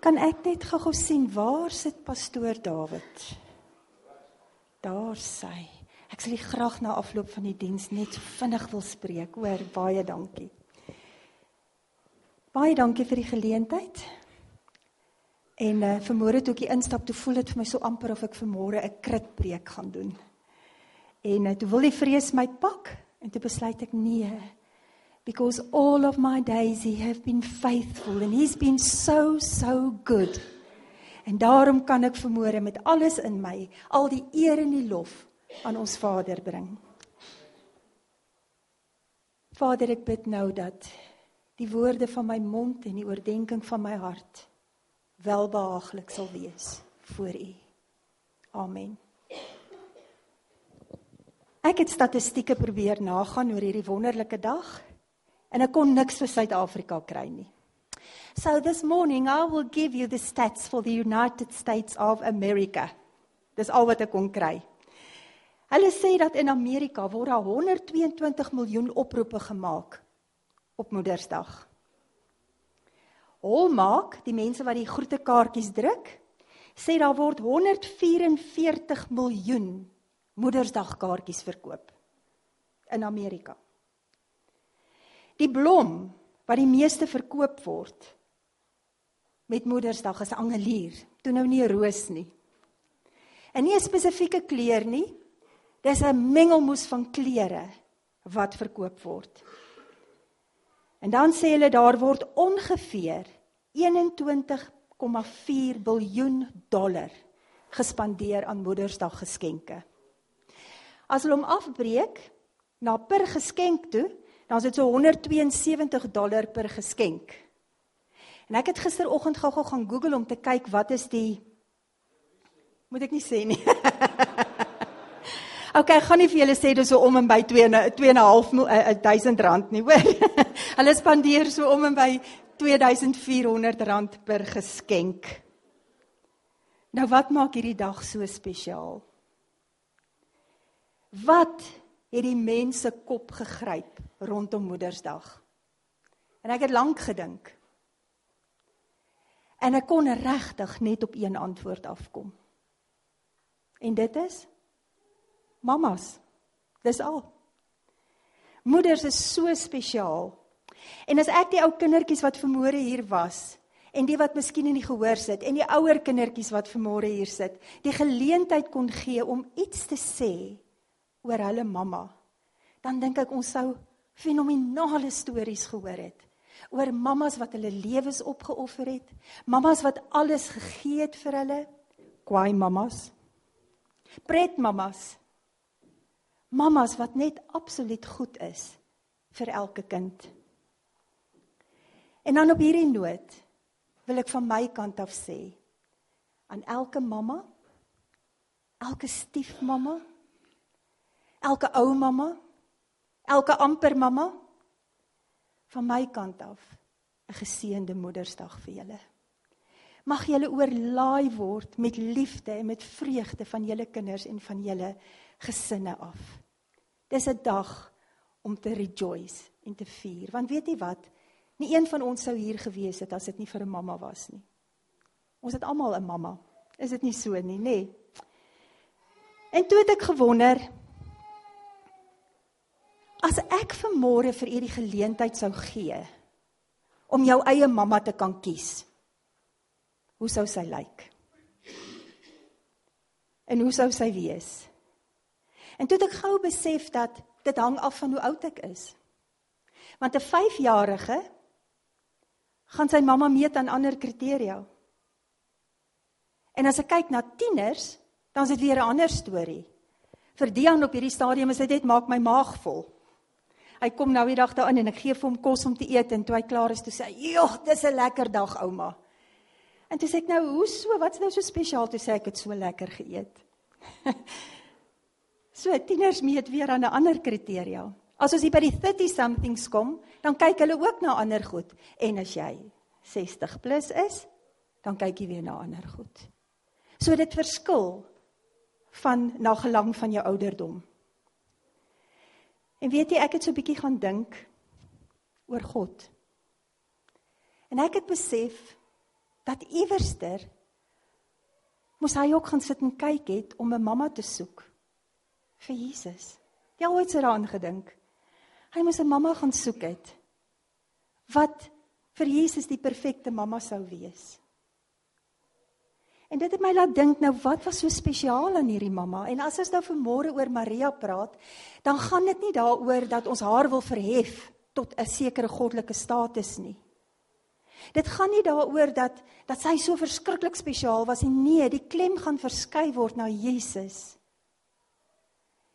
Kan ek net gou-gou sien waar sit pastoor Dawid? Daar sy. Ek sal graag na afloop van die diens net vinnig wil spreek. Hoor, baie dankie. Baie dankie vir die geleentheid. En uh vanmôre toe ek instap, toe voel dit vir my so amper of ek vanmôre 'n kritpreek gaan doen. En uh, toe wil die vrees my pak en toe besluit ek nee. Because all of my days he have been faithful and he's been so so good. En daarom kan ek vanmôre met alles in my al die eer en die lof aan ons Vader bring. Vader, ek bid nou dat die woorde van my mond en die oordeenking van my hart welbehaaglik sal wees voor U. Amen. Ek het statistieke probeer nagaan oor hierdie wonderlike dag en ek kon niks vir Suid-Afrika kry nie. So this morning I will give you the stats for the United States of America. Dis al wat ek kon kry. Hulle sê dat in Amerika word daar 122 miljoen oproepe gemaak op Moedersdag. Hallmark, die mense wat die groetekaartjies druk, sê daar word 144 miljoen Moedersdagkaartjies verkoop in Amerika. Die blom wat die meeste verkoop word met Moedersdag is angelier, toe nou nie 'n roos nie. En nie 'n spesifieke kleur nie. Dis 'n mengelmoes van kleure wat verkoop word. En dan sê hulle daar word ongeveer 21,4 biljoen dollar gespandeer aan Moedersdag geskenke. As hulle hom afbreek na per geskenk toe, dan is dit so 172 dollar per geskenk. En ek het gisteroggend gou-gou gaan Google om te kyk wat is die moet ek nie sê nie. OK, ek gaan nie vir julle sê dis so om en by 2 2.5 1000 rand nie, hoor. Hulle spandeer so om en by 2400 rand per geskenk. Nou wat maak hierdie dag so spesiaal? Wat het die mense kop gegryp rondom Moedersdag? En ek het lank gedink. En ek kon regtig net op een antwoord afkom. En dit is mamas. Dis al. Moeders is so spesiaal. En as ek die ou kindertjies wat vermore hier was en die wat miskien in die gehoor sit en die ouer kindertjies wat vermore hier sit, die geleentheid kon gee om iets te sê oor hulle mamma, dan dink ek ons sou fenominale stories gehoor het oor mammas wat hulle lewens opgeoffer het, mammas wat alles gegee het vir hulle, kwaai mammas, pret mammas, mammas wat net absoluut goed is vir elke kind. En dan op hierdie noot wil ek van my kant af sê aan elke mamma, elke stiefmamma, elke ou mamma, elke amper mamma van my kant af 'n geseënde Moedersdag vir julle. Mag julle oorlaai word met liefde en met vreugde van julle kinders en van julle gesinne af. Dis 'n dag om te rejoice en te vier. Want weet jy wat? Nie een van ons sou hier gewees het as dit nie vir 'n mamma was nie. Ons het almal 'n mamma. Is dit nie so nie, nê? Nee? En toe het ek gewonder, As ek vanmôre vir u die geleentheid sou gee om jou eie mamma te kan kies. Hoe sou sy lyk? En hoe sou sy wees? En toe het ek gou besef dat dit hang af van hoe oud ek is. Want 'n 5-jarige gaan sy mamma meet aan ander kriteria. En as ek kyk na tieners, dan is dit weer 'n ander storie. Vir Dian op hierdie stadium is dit net maak my maag vol hy kom nou die dag daarin en ek gee vir hom kos om te eet en toe hy klaar is toe sê hy, "Joh, dis 'n lekker dag, ouma." En toe sê ek nou, "Hoe so? Wat's nou so spesiaal?" Toe sê ek, "Het so lekker geëet." so tieners meet weer aan 'n ander kriteria. As ons hier by die 30 somethings kom, dan kyk hulle ook na ander goed. En as jy 60 plus is, dan kyk jy weer na ander goed. So dit verskil van na gelang van jou ouderdom. En weet jy, ek het so 'n bietjie gaan dink oor God. En ek het besef dat iewerster moes hy ook gaan sit en kyk het om 'n mamma te soek vir Jesus. Jy ooit daaraan gedink? Hy moes 'n mamma gaan soek het wat vir Jesus die perfekte mamma sou wees. En dit het my laat dink nou wat was so spesiaal aan hierdie mamma? En as ons nou vanmôre oor Maria praat, dan gaan dit nie daaroor dat ons haar wil verhef tot 'n sekere goddelike status nie. Dit gaan nie daaroor dat dat sy so verskriklik spesiaal was nie. Nee, die klem gaan verskuif word na Jesus.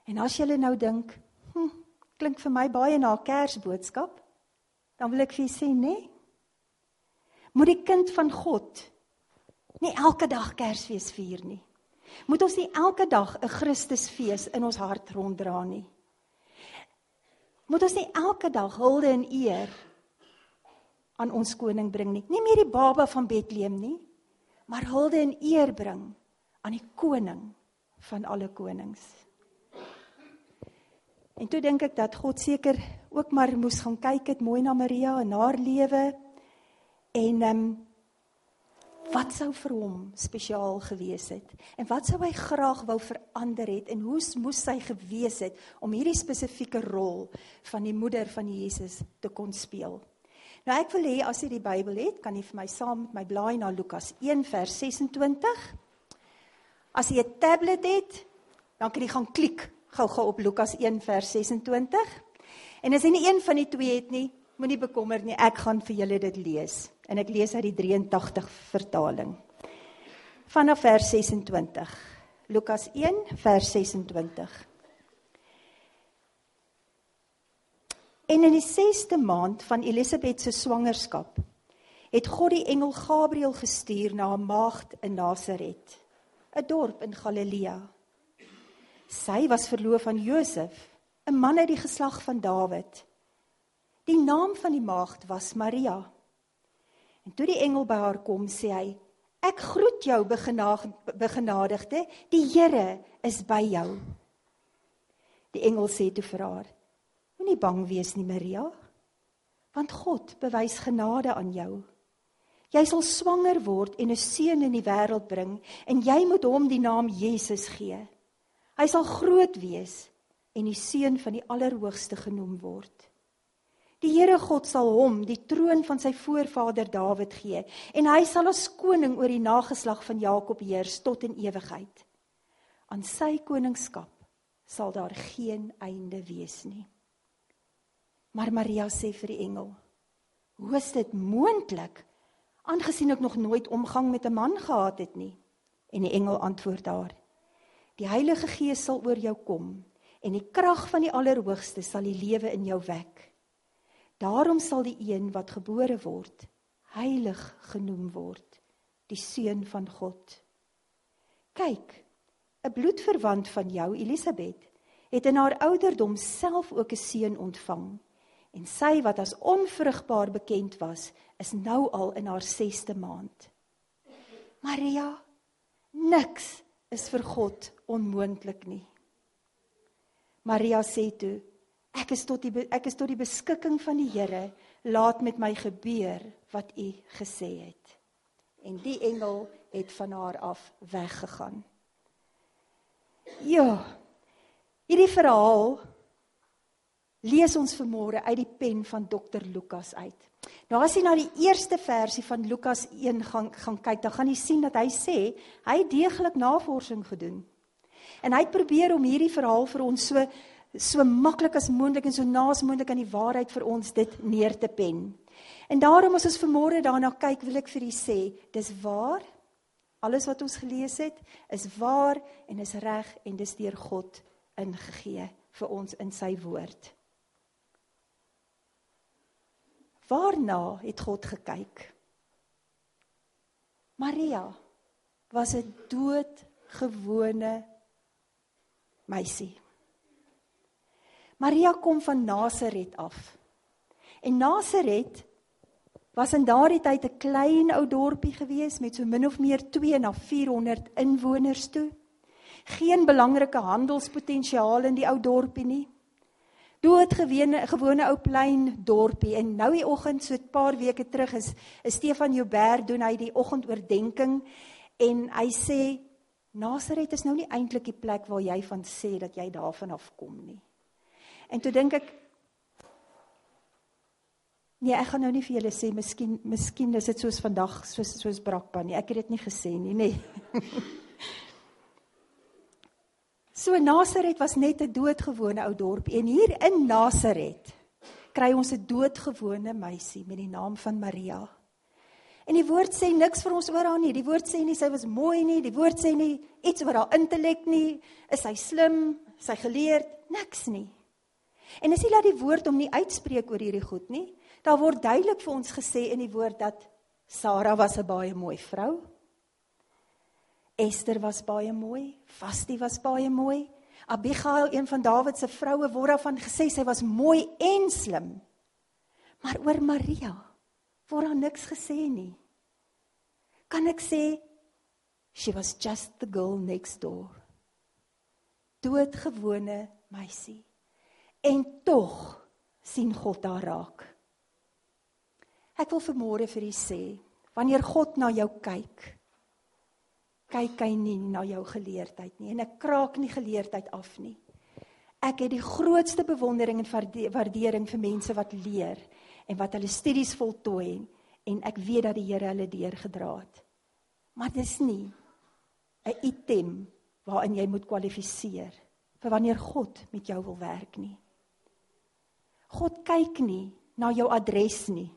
En as jy nou dink, hm, klink vir my baie na 'n Kersboodskap, dan wil ek vir julle sê, nee. Moet die kind van God nie elke dag Kersfees vier nie. Moet ons nie elke dag 'n Christusfees in ons hart ronddra nie. Moet ons nie elke dag hulde en eer aan ons koning bring nie. Nie meer die baba van Bethlehem nie, maar hulde en eer bring aan die koning van alle konings. En toe dink ek dat God seker ook maar moes gaan kyk het mooi na Maria en haar lewe en ehm um, wat sou vir hom spesiaal gewees het en wat sou hy graag wou verander het en hoe moes sy gewees het om hierdie spesifieke rol van die moeder van Jesus te kon speel. Nou ek wil hê as jy die Bybel het, kan jy vir my saam met my blaai na Lukas 1 vers 26. As jy 'n tablet het, dan kan jy gaan klik gou-gou op Lukas 1 vers 26. En as jy nie een van die twee het nie, moenie bekommer nie, ek gaan vir julle dit lees en ek lees uit die 83 vertaling. Vanaf vers 26. Lukas 1 vers 26. En in die 6ste maand van Elisabet se swangerskap het God die engel Gabriël gestuur na 'n maagd in Nasaret, 'n dorp in Galilea. Sy was verloof aan Josef, 'n man uit die geslag van Dawid. Die naam van die maagd was Maria. En toe die engel by haar kom, sê hy: "Ek groet jou, begenadigde, die Here is by jou." Die engel sê toe vir haar: "Moenie bang wees nie, Maria, want God bewys genade aan jou. Jy sal swanger word en 'n seun in die wêreld bring, en jy moet hom die naam Jesus gee. Hy sal groot wees en die seun van die Allerhoogste genoem word." Die Here God sal hom die troon van sy voorvader Dawid gee en hy sal as koning oor die nageslag van Jakob heers tot in ewigheid. Aan sy koningskap sal daar geen einde wees nie. Maar Maria sê vir die engel: "Hoe is dit moontlik aangesien ek nog nooit omgang met 'n man gehad het nie?" En die engel antwoord haar: "Die Heilige Gees sal oor jou kom en die krag van die Allerhoogste sal die lewe in jou wek." Daarom sal die een wat gebore word heilig genoem word, die seun van God. Kyk, 'n bloedverwant van jou, Elisabet, het in haar ouderdom self ook 'n seun ontvang. En sy wat as onvrugbaar bekend was, is nou al in haar 6ste maand. Maria, niks is vir God onmoontlik nie. Maria sê toe: Ek is tot die ek is tot die beskikking van die Here. Laat met my gebeur wat u gesê het. En die engel het van haar af weggegaan. Ja. Hierdie verhaal lees ons vanmôre uit die pen van Dr Lukas uit. Nou as jy na die eerste versie van Lukas 1 gaan gaan kyk, dan gaan jy sien dat hy sê hy het deeglik navorsing gedoen. En hy het probeer om hierdie verhaal vir ons so so maklik as moontlik en so naas moontlik aan die waarheid vir ons dit neer te pen. En daarom as ons vanmôre daarna kyk, wil ek vir u sê, dis waar. Alles wat ons gelees het, is waar en is reg en dis deur God ingegee vir ons in sy woord. Waarna het God gekyk? Maria was 'n doodgewone meisie. Maria kom van Nasaret af. En Nasaret was in daardie tyd 'n klein ou dorpie gewees met so min of meer 2 na 400 inwoners toe. Geen belangrike handelspotensiaal in die ou dorpie nie. Doodgewone gewone ou klein dorpie en nou die oggend so 'n paar weke terug is, is Stefan Joubert doen hy die oggendoordenking en hy sê Nasaret is nou nie eintlik die plek waar jy van sê dat jy daarvan afkom nie. En toe dink ek Nee, ek gaan nou nie vir julle sê miskien miskien is dit soos vandag soos soos brakpan nie. Ek het dit nie gesê nie, nê. Nee. so Nasaret was net 'n doodgewone ou dorp en hier in Nasaret kry ons 'n doodgewone meisie met die naam van Maria. En die woord sê niks vir ons oor haar nie. Die woord sê nie sy was mooi nie, die woord sê nie iets oor haar intellek nie. Is sy slim? Is sy geleerd? Niks nie. En as jy laat die woord hom nie uitspreek oor hierdie goed nie, Daar word duidelik vir ons gesê in die woord dat Sara was 'n baie mooi vrou. Esther was baie mooi, Vasti was baie mooi. Abigail, een van Dawid se vroue, word daarvan gesê sy was mooi en slim. Maar oor Maria word daar niks gesê nie. Kan ek sê she was just the girl next door. Doodgewone meisie. En tog sien God haar raak. Ek wil vanmôre vir u sê, wanneer God na jou kyk, kyk hy nie na jou geleerdheid nie en ek kraak nie geleerdheid af nie. Ek het die grootste bewondering en waardering vir mense wat leer en wat hulle studies voltooi en ek weet dat die Here hulle deurgedra het. Maar dis nie 'n item waarin jy moet kwalifiseer vir wanneer God met jou wil werk nie. God kyk nie na jou adres nie.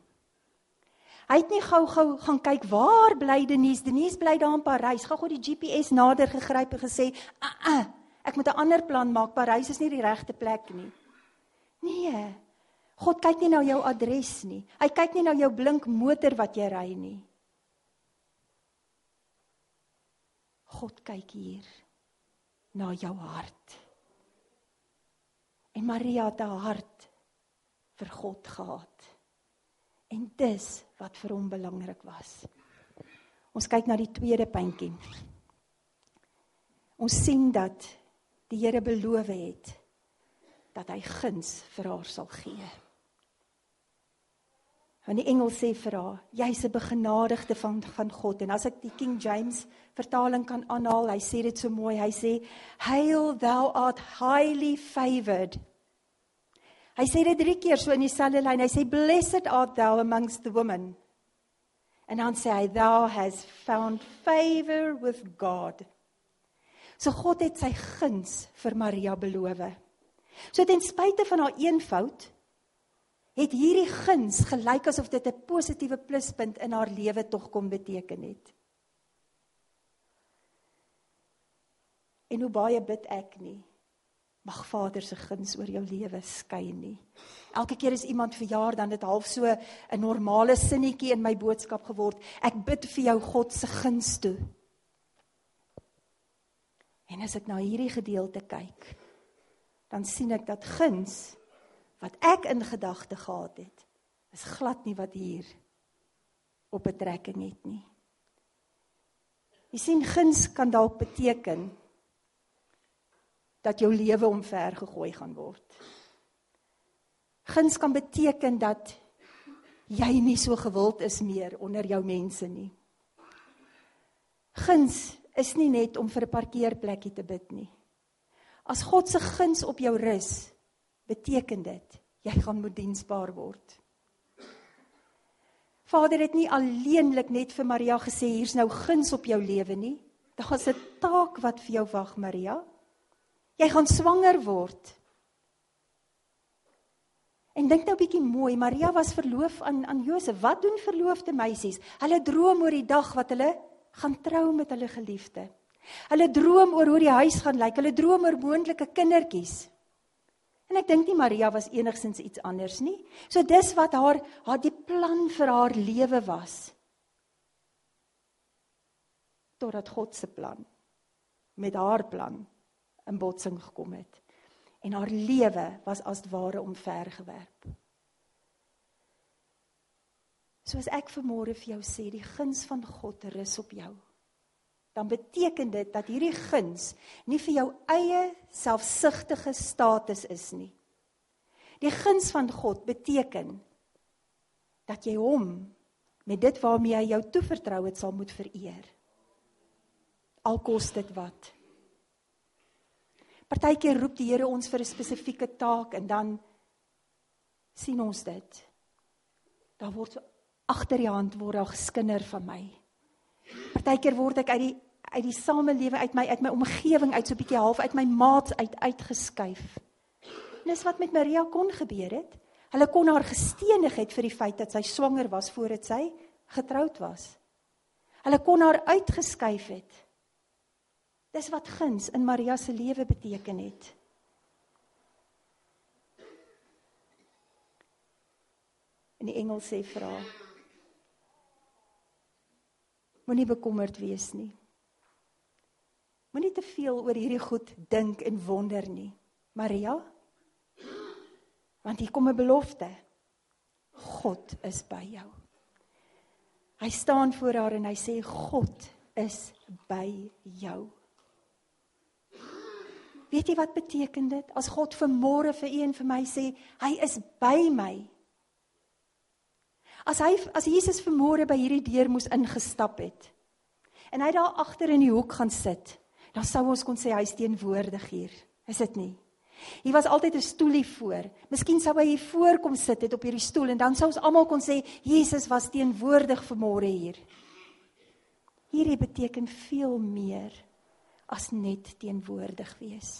Hy het nie gou-gou gaan kyk waar bly Denise? Denise bly daar in Parys. Gou-gou die GPS nader gegryp en gesê, "Ag, uh -uh, ek moet 'n ander plan maak. Parys is nie die regte plek nie." Nee. God kyk nie na jou adres nie. Hy kyk nie na jou blink motor wat jy ry nie. God kyk hier na jou hart. En Maria het 'n hart vir God gehad. En dis wat vir hom belangrik was. Ons kyk na die tweede puntjie. Ons sien dat die Here beloof het dat hy guns vir haar sal gee. En die engel sê vir haar, jy's 'n begenadigde van van God en as ek die King James vertaling kan aanhaal, hy sê dit so mooi. Hy sê, "Hail thou art highly favored." Hy sê dit drie keer so in dieselfde lyn. Hy sê blessed art thou amongst the women. En dan sê hy thou has found favor with God. So God het sy guns vir Maria beloof. So ten spyte van haar eenvoud het hierdie guns gelyk asof dit 'n positiewe pluspunt in haar lewe tog kom beteken het. En hoe baie bid ek nie mag Vader se guns oor jou lewe skyn nie. Elke keer as iemand verjaar dan dit half so 'n normale sinnetjie in my boodskap geword. Ek bid vir jou God se guns toe. En as ek na hierdie gedeelte kyk, dan sien ek dat guns wat ek in gedagte gehad het, is glad nie wat hier op betrekking het nie. Jy sien guns kan dalk beteken dat jou lewe omver gegooi gaan word. Guns kan beteken dat jy nie so gewild is meer onder jou mense nie. Guns is nie net om vir 'n parkeerplekkie te bid nie. As God se guns op jou rus, beteken dit jy gaan moet diensbaar word. Vader het nie alleenlik net vir Maria gesê hier's nou guns op jou lewe nie. Daar's 'n taak wat vir jou wag, Maria. Jy gaan swanger word. En dink nou bietjie mooi, Maria was verloof aan aan Josef. Wat doen verloofde meisies? Hulle droom oor die dag wat hulle gaan trou met hulle geliefde. Hulle droom oor hoe die huis gaan lyk. Hulle droom oor moontlike kindertjies. En ek dink nie Maria was enigsins iets anders nie. So dis wat haar haar die plan vir haar lewe was. Totdat God se plan met haar plan in botsing gekom het. En haar lewe was as ware omvergewerp. Soos ek vanmôre vir jou sê, die guns van God rus op jou. Dan beteken dit dat hierdie guns nie vir jou eie selfsugtige status is nie. Die guns van God beteken dat jy hom met dit waarmee hy jou toevertrou het sal moet vereer. Al kos dit wat. Partykeer roep die Here ons vir 'n spesifieke taak en dan sien ons dit. Daar word so agter die hand word daar geskinder van my. Partykeer word ek uit die uit die samelewe uit my uit my omgewing uit so 'n bietjie half uit my maats uit uitgeskuif. En dis wat met Maria kon gebeur het. Hulle kon haar gestenig het vir die feit dat sy swanger was voordat sy getroud was. Hulle kon haar uitgeskuif het. Dis wat guns in Maria se lewe beteken het. En die engel sê vir haar: Moenie bekommerd wees nie. Moenie te veel oor hierdie goed dink en wonder nie. Maria, want hier kom 'n belofte. God is by jou. Hy staan voor haar en hy sê God is by jou. Weet jy wat beteken dit as God vanmôre vir u en vir my sê hy is by my? As hy as Jesus vanmôre by hierdie deur moes ingestap het en hy daar agter in die hoek gaan sit, dan sou ons kon sê hy's teenwoordig hier. Is dit nie? Hier was altyd 'n stoelie voor. Miskien sou hy hier voor kom sit het op hierdie stoel en dan sou ons almal kon sê Jesus was teenwoordig vanmôre hier. Hierdie beteken veel meer as net teenwoordig wees.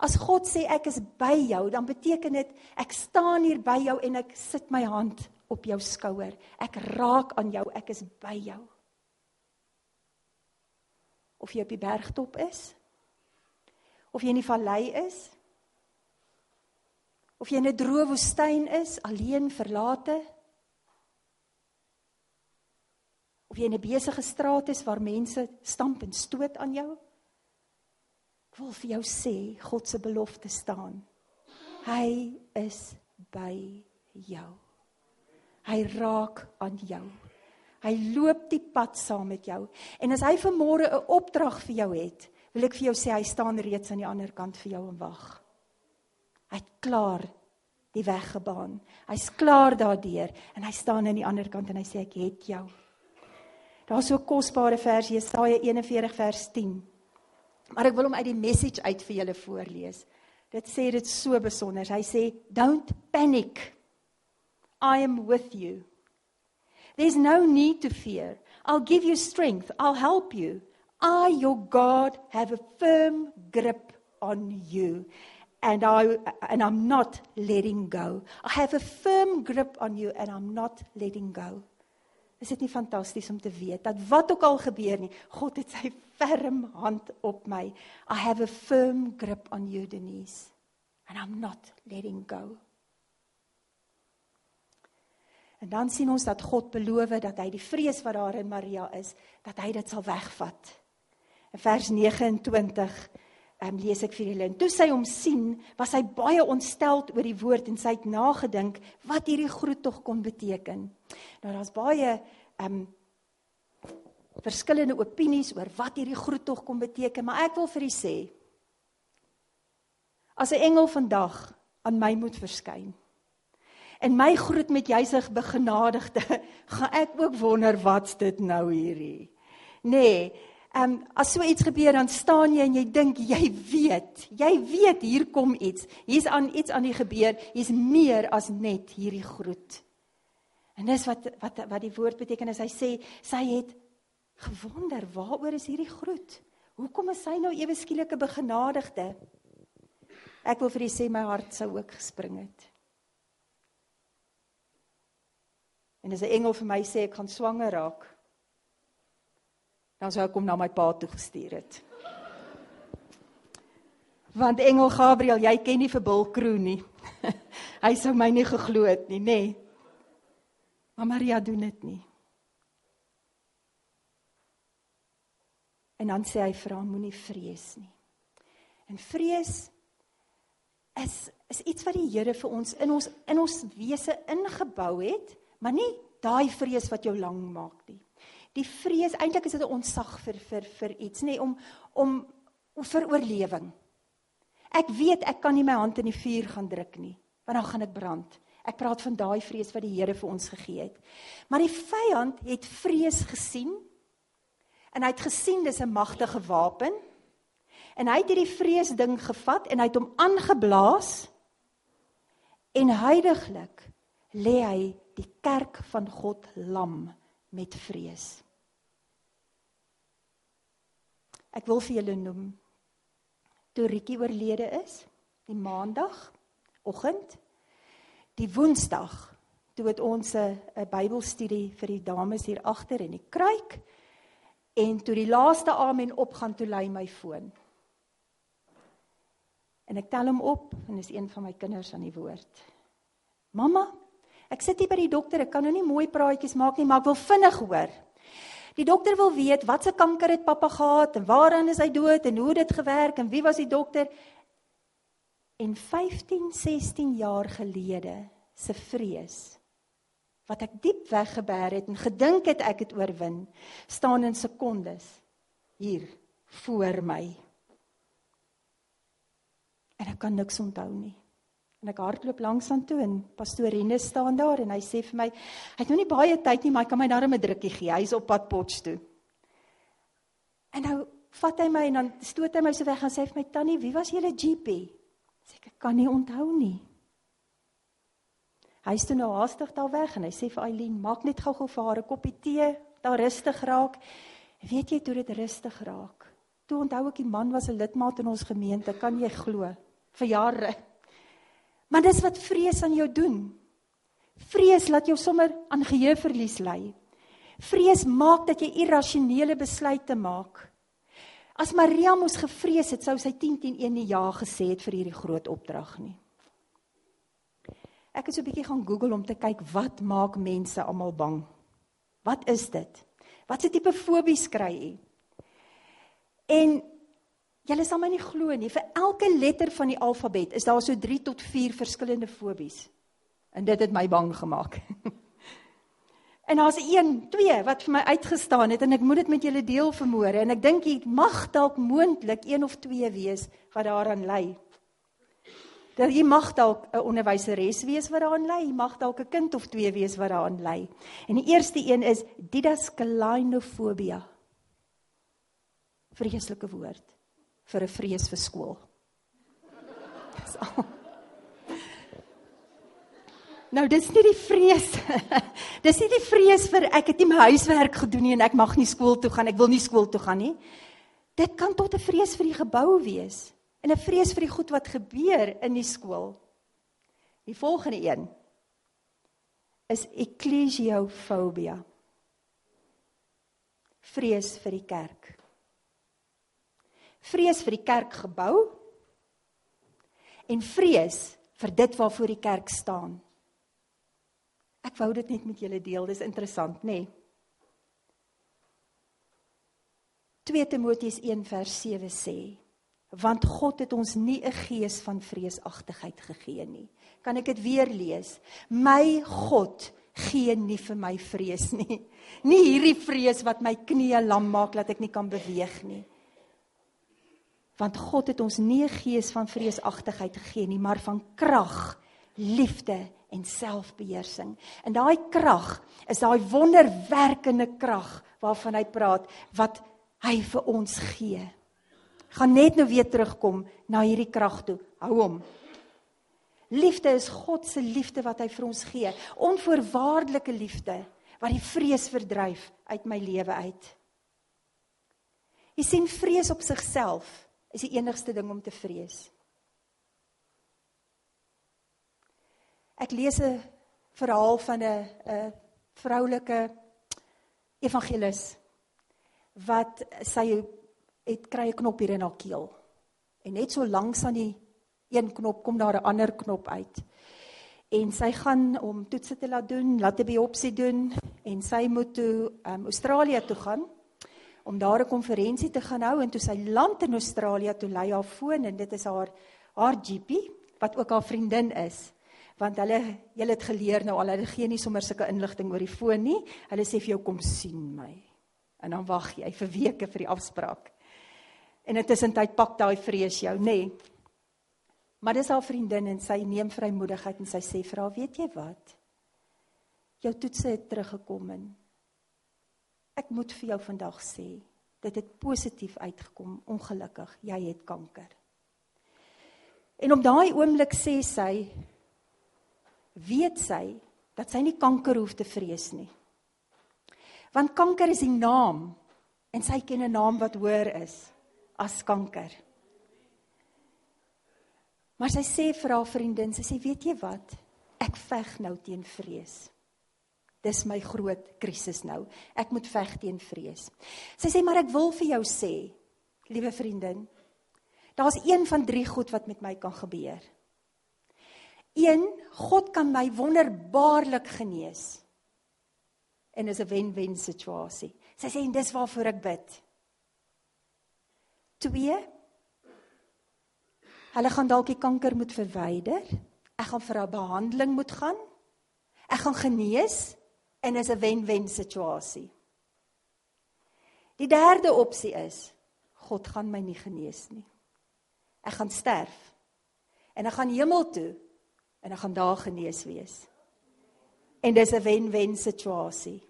As God sê ek is by jou, dan beteken dit ek staan hier by jou en ek sit my hand op jou skouer. Ek raak aan jou, ek is by jou. Of jy op die bergtop is, of jy in die vallei is, of jy in 'n droë woestyn is, alleen verlate, of jy in 'n besige straat is waar mense stamp en stoot aan jou, Ek wil vir jou sê God se belofte staan. Hy is by jou. Hy raak aan jou. Hy loop die pad saam met jou. En as hy vanmôre 'n opdrag vir jou het, wil ek vir jou sê hy staan reeds aan die ander kant vir jou en wag. Hy't klaar die weg gebaan. Hy's klaar daardeur en hy staan aan die ander kant en hy sê ek het jou. Daar's so 'n kosbare vers Jesaja 41 vers 10. Maar ek wil hom uit die message uit vir julle voorlees. Dit sê dit so besonder. Hy sê don't panic. I am with you. There's no need to fear. I'll give you strength. I'll help you. I your God have a firm grip on you and I and I'm not letting go. I have a firm grip on you and I'm not letting go. Is dit nie fantasties om te weet dat wat ook al gebeur nie, God het sy ferm hand op my. I have a firm grip on you Denise and I'm not letting go. En dan sien ons dat God beloof dat hy die vrees wat daar in Maria is, dat hy dit sal wegvat. In vers 29 Ehm um, lees ek vir julle. En toe sy hom sien, was hy baie ontsteld oor die woord en sy het nagedink wat hierdie groet tog kon beteken. Nou daar's baie um, verskillende opinies oor wat hierdie groet tog kon beteken, maar ek wil vir u sê as 'n engel vandag aan my moet verskyn en my groet met jysig begenadigde, gaan ek ook wonder wat's dit nou hierdie. Nee, Ehm um, as so iets gebeur dan staan jy en jy dink jy weet, jy weet hier kom iets. Hier's aan iets aan die gebeur. Hier's meer as net hierdie groet. En dis wat wat wat die woord beteken as hy sê sy het gewonder, waaroor is hierdie groet? Hoekom is sy nou ewe skielike begenadigde? Ek wil vir u sê my hart sou ook gespring het. En as 'n engel vir my sê ek gaan swanger raak, dan sou ek hom na my pa toe gestuur het. Want engel Gabriël, jy ken nie vir Bilkroe nie. Hy sou my nie geglo het nie, nê? Nee. Maar Maria doen dit nie. En dan sê hy vir haar moenie vrees nie. En vrees is is iets wat die Here vir ons in ons in ons wese ingebou het, maar nie daai vrees wat jou lang maak nie die vrees eintlik is dit 'n ontsag vir vir vir iets nê nee, om om vir oorlewing. Ek weet ek kan nie my hand in die vuur gaan druk nie, want dan gaan dit brand. Ek praat van daai vrees wat die Here vir ons gegee het. Maar die vyand het vrees gesien en hy het gesien dis 'n magtige wapen. En hy het hierdie vrees ding gevat en hy het hom aangeblaas en heidaglik lê hy die kerk van God lam met vrees. Ek wil vir julle noem toe Rietjie oorlede is, die maandag oggend, die woensdag toe het ons 'n Bybelstudie vir die dames hier agter in die kruik en toe die laaste amen opgaan toe lei my foon. En ek tel hom op en is een van my kinders aan die woord. Mamma, ek sit hier by die dokter, ek kan nou nie mooi praatjies maak nie, maar ek wil vinnig hoor. Die dokter wil weet wat se kanker het pappa gehad en waaraan is hy dood en hoe dit gewerk en wie was die dokter? En 15, 16 jaar gelede se vrees wat ek diep weggeberg het en gedink het ek het oorwin, staan in sekondes hier voor my. En ek kan niks onthou nie. En ek hardloop langs aan toe en pastoor Rene staan daar en hy sê vir my, hy het nou nie baie tyd nie, maar hy kan my darm 'n drukkie gee. Hy's op pad Potch toe. En nou vat hy my en dan stoot hy my so weg en sê vir my tannie, wie was julle GP? Sê ek, ek kan nie onthou nie. Hy is toe nou haastig daar weg en hy sê vir Eileen, maak net gou-gou vir haar 'n koppie tee, daar rustig raak. Weet jy toe dit rustig raak? Toe onthou ek die man was 'n lidmaat in ons gemeente, kan jy glo? Vir jare. Maar dis wat vrees aan jou doen. Vrees laat jou sommer aan geheueverlies lei. Vrees maak dat jy irrasionele besluite maak. As Maria moes gevrees het, sou sy 10 teen 1 nie ja gesê het vir hierdie groot opdrag nie. Ek het so 'n bietjie gaan Google om te kyk wat maak mense almal bang. Wat is dit? Wat se tipe fobies kry u? En julle sal my nie glo nie, vir elke letter van die alfabet is daar so 3 tot 4 verskillende fobies. En dit het my bang gemaak. en daar's 1, 2 wat vir my uitgestaan het en ek moet dit met julle deel vermoere en ek dink dit mag dalk moontlik 1 of 2 wees wat daaraan lê. Dat jy mag dalk 'n onderwyseres wees wat daaraan lê, jy mag dalk 'n kind of twee wees wat daaraan lê. En die eerste een is didaskalynofobia. Vreeslike woord vir 'n vrees vir skool. Dis al. Nou dis nie die vrees. dis nie die vrees vir ek het nie my huiswerk gedoen nie en ek mag nie skool toe gaan. Ek wil nie skool toe gaan nie. Dit kan tot 'n vrees vir die gebou wees en 'n vrees vir die goed wat gebeur in die skool. Die volgende een is ecclesiofobia. Vrees vir die kerk. Vrees vir die kerkgebou en vrees vir dit waarvoor die kerk staan. Ek wou dit net met julle deel, dis interessant, nê? Nee. 2 Timoteus 1 vers 7 sê want God het ons nie 'n gees van vreesagtigheid gegee nie. Kan ek dit weer lees? My God gee nie vir my vrees nie. Nie hierdie vrees wat my knieë lam maak dat ek nie kan beweeg nie. Want God het ons nie 'n gees van vreesagtigheid gegee nie, maar van krag, liefde en selfbeheersing. En daai krag is daai wonderwerkende krag waarvan hy praat wat hy vir ons gee gaan net nou weer terugkom na hierdie krag toe. Hou hom. Liefde is God se liefde wat hy vir ons gee. Onvoorwaardelike liefde wat die vrees verdryf uit my lewe uit. Jy sien vrees op sigself is die enigste ding om te vrees. Ek lees 'n verhaal van 'n 'n vroulike evangelis wat sy het kry 'n knop hier in haar keel. En net so langs aan die een knop kom daar 'n ander knop uit. En sy gaan om toetse te laat doen, laat 'n biopsie doen en sy moet toe um, Australië toe gaan om daar 'n konferensie te gaan hou en toe sy land in Australië toe lei haar foon en dit is haar haar GP wat ook haar vriendin is want hulle julle het geleer nou al hulle gee nie sommer sulke inligting oor die foon nie hulle sê vir jou kom sien my en dan wag jy vir weke vir die afspraak En intussen tyd pak daai vrees jou, nê? Nee. Maar dis haar vriendin en sy neem vrymoedigheid en sy sê vir haar, "Weet jy wat? Jou toetse het teruggekom en ek moet vir jou vandag sê, dit het positief uitgekom. Ongelukkig, jy het kanker." En op daai oomblik sê sy, weet sy dat sy nie kanker hoef te vrees nie. Want kanker is die naam en sy ken 'n naam wat hoër is as kanker. Maar sy sê vir haar vriendin, sy sê weet jy wat? Ek veg nou teen vrees. Dis my groot krisis nou. Ek moet veg teen vrees. Sy sê maar ek wil vir jou sê, liewe vriendin, daar's een van drie goed wat met my kan gebeur. Een, God kan my wonderbaarlik genees. En is 'n wen-wen situasie. Sy sê en dis waarvoor ek bid. 2 Hulle gaan dalk die kanker moet verwyder. Ek gaan vir 'n behandeling moet gaan. Ek gaan genees en is 'n wen-wen situasie. Die derde opsie is God gaan my nie genees nie. Ek gaan sterf. En ek gaan hemel toe en ek gaan daar genees wees. En dis 'n wen-wen situasie.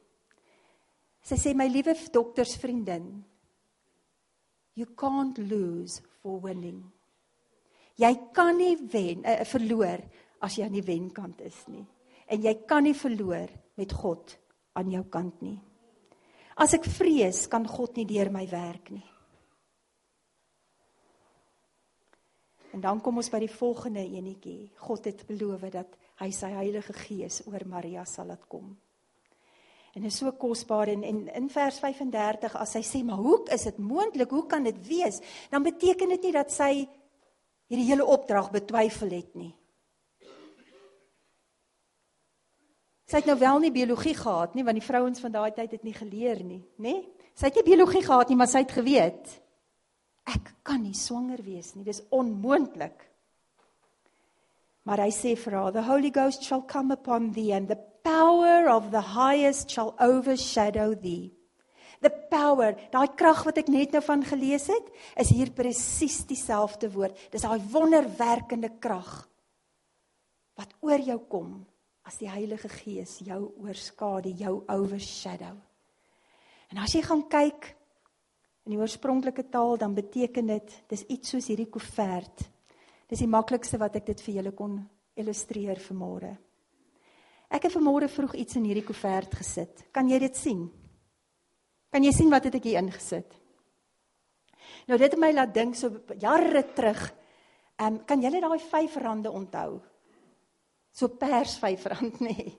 Sy sê my liewe doktersvriendin, You can't lose for winning. Jy kan nie wen, uh, verloor as jy aan die wenkant is nie. En jy kan nie verloor met God aan jou kant nie. As ek vrees, kan God nie deur my werk nie. En dan kom ons by die volgende enetjie. God het beloof dat hy sy Heilige Gees oor Maria sal laat kom. En is so kosbaar en, en in vers 35 as sy sê maar hoe is dit moontlik? Hoe kan dit wees? Dan beteken dit nie dat sy hierdie hele opdrag betwyfel het nie. Sy het nou wel nie biologie gehad nie want die vrouens van daai tyd het nie geleer nie, nê? Sy het nie biologie gehad nie, maar sy het geweet ek kan nie swanger wees nie. Dis onmoontlik. Maar hy sê vir haar, the Holy Ghost shall come upon thee and the power of the highest shall overshadow thee. The power, daai krag wat ek net nou van gelees het, is hier presies dieselfde woord. Dis daai wonderwerkende krag wat oor jou kom as die Heilige Gees jou oorskadu, jou overshadow. En as jy gaan kyk in die oorspronklike taal, dan beteken dit dis iets soos hierdie koevert. Dis die maklikste wat ek dit vir julle kon illustreer vanmôre. Ek het vanmôre vroeg iets in hierdie koevert gesit. Kan jy dit sien? Kan jy sien wat het ek hier ingesit? Nou dit het my laat dink so jare terug. Ehm um, kan julle daai R5 onthou? So pers R5 nê.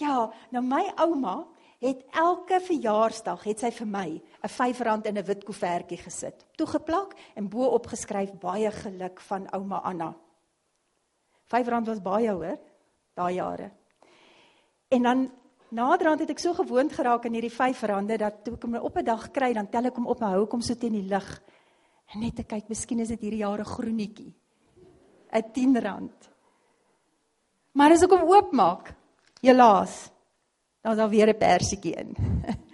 Ja, nou my ouma het elke verjaarsdag het sy vir my 'n R5 in 'n wit koevertjie gesit. Toegeplak en bo opgeskryf baie geluk van ouma Anna. R5 was baie hoor daai jare. En dan naderhand het ek so gewoond geraak aan hierdie R5 dat toe ek hom op 'n dag kry, dan tel ek hom op en hou hom so teen die lig. En net te kyk, miskien is dit hierdie jare groenetjie. 'n R10. Maar as ek hom oopmaak, helaas, dan is daar weer 'n persietjie in.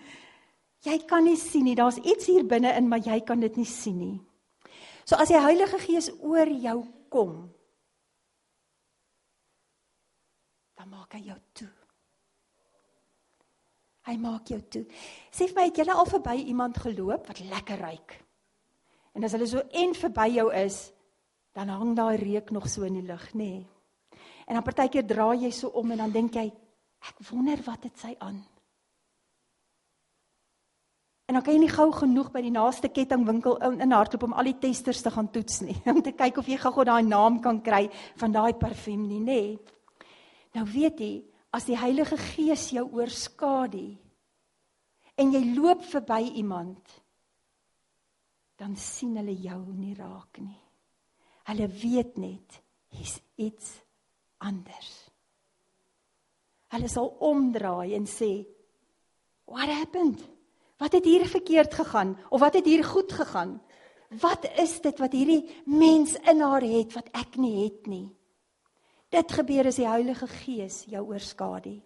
jy kan nie sien nie, daar's iets hier binne in, maar jy kan dit nie sien nie. So as die Heilige Gees oor jou kom, dan maak hy jou toe. Hy maak jou toe. Sê vir my, het jy al verby iemand geloop wat lekker ruik? En as hulle so en verby jou is, dan hang daai reuk nog so in die lug, nê? Nee. En dan partykeer draai jy so om en dan dink jy, ek wonder wat dit sy aan. En dan kan jy nie gou genoeg by die naaste kettingwinkel in, in hardloop om al die testers te gaan toets nie, om te kyk of jy gou-gou daai naam kan kry van daai parfuum nie, nê? Nee. Nou weet jy, as die Heilige Gees jou oorskadu en jy loop verby iemand dan sien hulle jou nie raak nie. Hulle weet net hier's iets anders. Hulle sal omdraai en sê, "What happened? Wat het hier verkeerd gegaan of wat het hier goed gegaan? Wat is dit wat hierdie mens in haar het wat ek nie het nie?" Dit gebeur as die Heilige Gees jou oorskadu.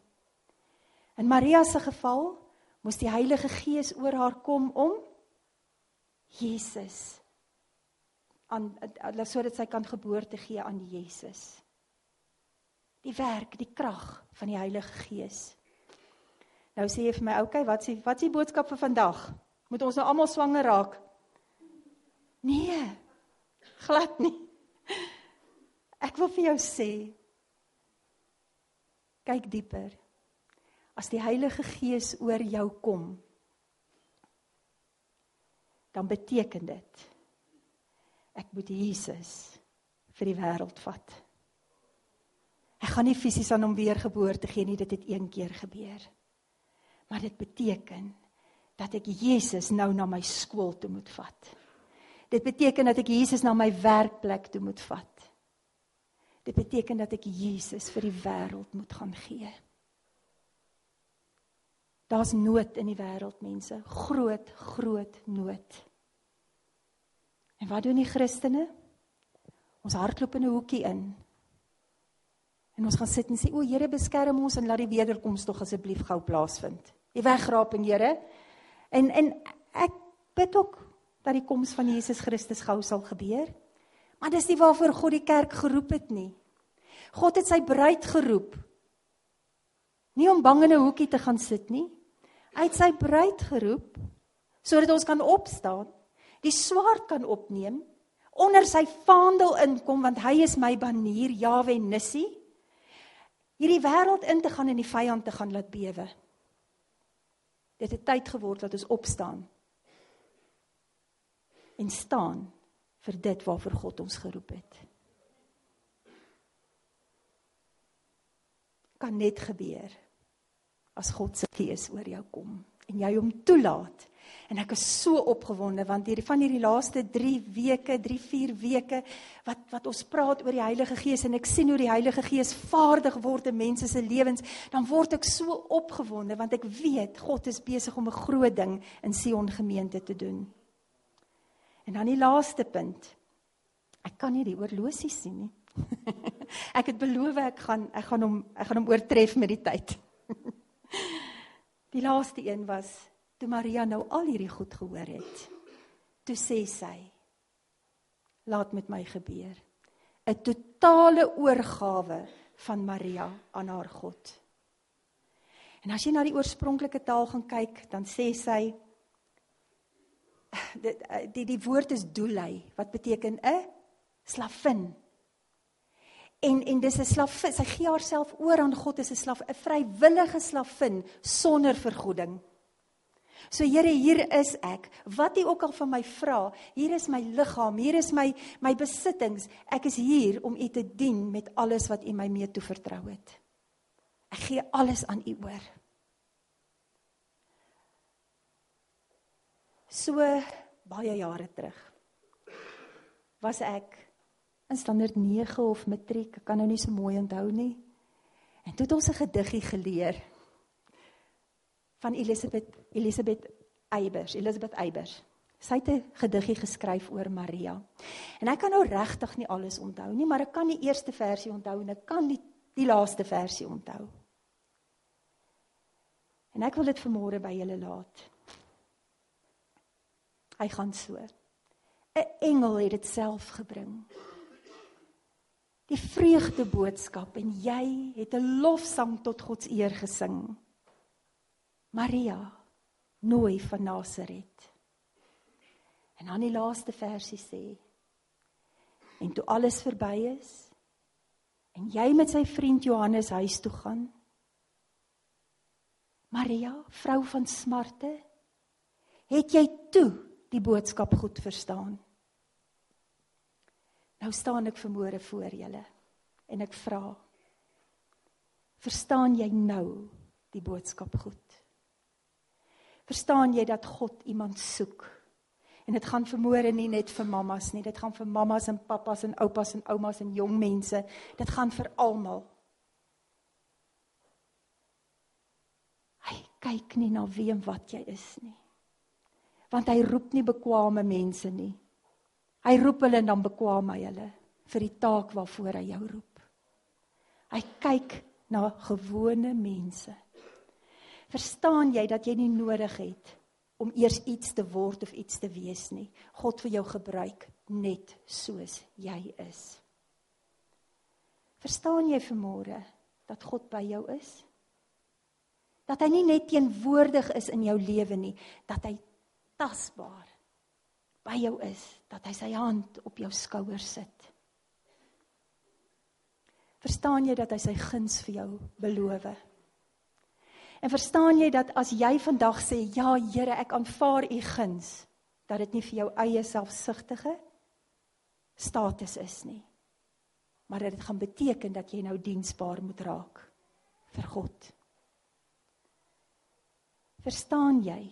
In Maria se geval moes die Heilige Gees oor haar kom om Jesus aan sodat sy kan geboorte gee aan Jesus. Die werk, die krag van die Heilige Gees. Nou sê jy vir my, "Oké, okay, wat s'ie wat s'ie boodskap vir vandag? Moet ons nou almal swanger raak?" Nee. Glad nie. Ek wil vir jou sê kyk dieper. As die Heilige Gees oor jou kom, dan beteken dit ek moet Jesus vir die wêreld vat. Ek gaan nie fisies aan hom weer geboorte gee nie, dit het een keer gebeur. Maar dit beteken dat ek Jesus nou na my skool toe moet vat. Dit beteken dat ek Jesus na my werkplek toe moet vat. Dit beteken dat ek Jesus vir die wêreld moet gaan gee. Daar's nood in die wêreld, mense, groot, groot nood. En wat doen die Christene? Ons hardloop in 'n hoekie in. En ons gaan sit en sê, "O Here, beskerm ons en laat die wederkoms tog asseblief gou plaasvind." Die wegraping, Here. En en ek bid ook dat die koms van Jesus Christus gou sal gebeur. Maar dis nie waarvoor God die kerk geroep het nie. God het sy bruid geroep. Nie om bang in 'n hoekie te gaan sit nie. Hy het sy bruid geroep sodat ons kan opstaan, die swaard kan opneem, onder sy vaandel inkom want hy is my banier, Jawe Nissi. Hierdie wêreld in te gaan en die vyand te gaan laat bewe. Dit het tyd geword dat ons opstaan en staan vir dit waarvoor God ons geroep het. Kan net gebeur as God se gees oor jou kom en jy hom toelaat. En ek is so opgewonde want hierdie van hierdie laaste 3 weke, 3 4 weke wat wat ons praat oor die Heilige Gees en ek sien hoe die Heilige Gees vaardig word in mense se lewens, dan word ek so opgewonde want ek weet God is besig om 'n groot ding in Sion gemeente te doen. En dan die laaste punt. Ek kan nie die oorlosie sien nie. ek het beloof ek gaan ek gaan hom ek gaan hom oortref met die tyd. die laaste een was toe Maria nou al hierdie goed gehoor het. Toe sê sy: Laat met my gebeur. 'n Totale oorgawe van Maria aan haar God. En as jy na die oorspronklike taal gaan kyk, dan sê sy dit eh, die die woord is doelei wat beteken 'n slavin. En en dis 'n slavin, sy gee haarself oor aan God as 'n slaaf, 'n vrywillige slavin sonder vergoeding. So Here, hier is ek. Wat U ook al van my vra, hier is my liggaam, hier is my my besittings. Ek is hier om U te dien met alles wat U my mee toe vertrou het. Ek gee alles aan U oor. So baie jare terug was ek in standaard 9 of matriek, ek kan nou nie so mooi onthou nie. En toe het ons 'n gediggie geleer van Elisabeth Elisabeth Eybers, Elisabeth Eybers. Sy het 'n gediggie geskryf oor Maria. En ek kan nou regtig nie alles onthou nie, maar ek kan die eerste versie onthou en ek kan die die laaste versie onthou. En ek wil dit vanmôre by julle laat. Hy gaan so. 'n Engel het dit self gebring. Die vreugde boodskap en jy het 'n lofsang tot God se eer gesing. Maria, nooi van Nasaret. En dan die laaste versie sê: En toe alles verby is en jy met sy vriend Johannes huis toe gaan, Maria, vrou van smarte, het jy toe die boodskap goed verstaan. Nou staan ek vermoere voor julle en ek vra Verstaan jy nou die boodskap goed? Verstaan jy dat God iemand soek? En dit gaan vermoere nie net vir mammas nie, dit gaan vir mammas en pappas en oupas en oumas en jong mense. Dit gaan vir almal. Hy kyk nie na wie en wat jy is nie want hy roep nie bekwame mense nie. Hy roep hulle en dan bekwam hy hulle vir die taak waarvoor hy jou roep. Hy kyk na gewone mense. Verstaan jy dat jy nie nodig het om eers iets te word of iets te wees nie. God wil jou gebruik net soos jy is. Verstaan jy vanmôre dat God by jou is? Dat hy nie net teenwoordig is in jou lewe nie, dat hy tasbaar by jou is, dat hy sy hand op jou skouer sit. Verstaan jy dat hy sy guns vir jou beloof? En verstaan jy dat as jy vandag sê ja Here, ek aanvaar u guns, dat dit nie vir jou eie selfsugtige status is nie. Maar dit gaan beteken dat jy nou diensbaar moet raak vir God. Verstaan jy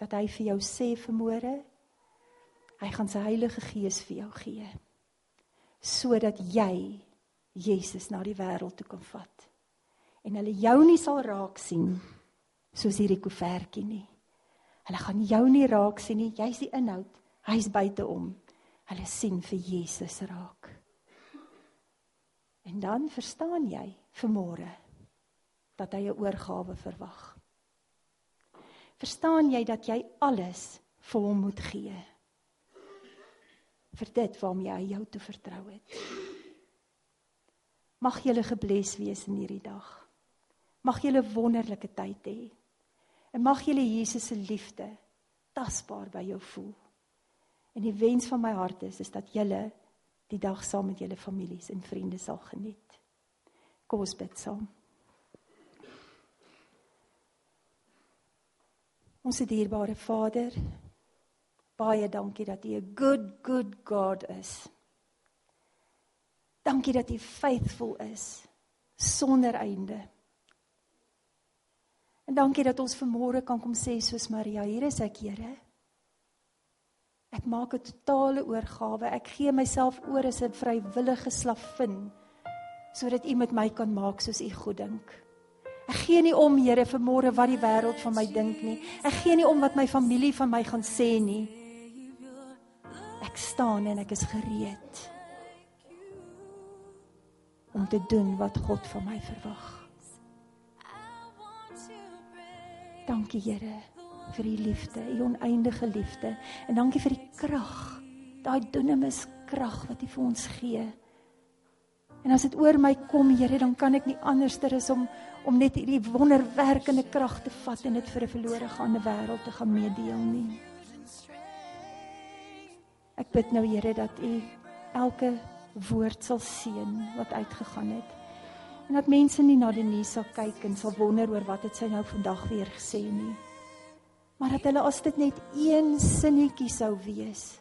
dat hy vir jou sê vanmôre hy gaan sy Heilige Gees vir jou gee sodat jy Jesus na die wêreld toe kan vat en hulle jou nie sal raak sien soos hierdie koevertjie nie. Hulle gaan jou nie raak sien nie, jy's die inhoud, hy's buite om. Hulle sien vir Jesus raak. En dan verstaan jy vanmôre dat hy 'n oorgawe verwag. Verstaan jy dat jy alles vir hom moet gee? vir dit waarmee hy jou toe vertrou het. Mag jy gebless wees in hierdie dag. Mag 'n wonderlike tyd hê. En mag jy Jesus se liefde tasbaar by jou voel. En die wens van my hart is is dat jy die dag saam met julle families en vriende sal geniet. Kom ons bid saam. Ons dierbare Vader, baie dankie dat U 'n good good God is. Dankie dat U faithful is sonder einde. En dankie dat ons vanmôre kan kom sê soos Maria, hier is ek, Here. Ek maak 'n totale oorgawe. Ek gee myself oor as 'n vrywillige slavin sodat U met my kan maak soos U goed dink. Ek gee nie om, Here, vanmôre wat die wêreld van my dink nie. Ek gee nie om wat my familie van my gaan sê nie. Ek staan en ek is gereed om te doen wat God van my verwag. Dankie Here vir u liefde, u oneindige liefde en dankie vir die krag, daai dunamis krag wat u vir ons gee. En as dit oor my kom, Here, dan kan ek nie anderster is om om net hierdie wonderwerkende krag te vat en dit vir 'n verlore gaande wêreld te gaan meedeel nie. Ek bid nou Here dat u elke woord sal seën wat uitgegaan het en dat mense nie na die nuus sal kyk en sal wonder oor wat het sy nou vandag weer gesê nie. Maar dat hulle as dit net een sinnetjie sou wees,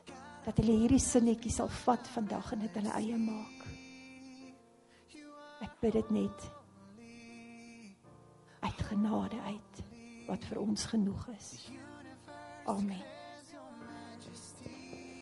dat hulle hierdie sinnetjie sal vat vandag en dit hulle eie maak. Ek bid dit net uit genade uit wat vir ons genoeg is. Amen.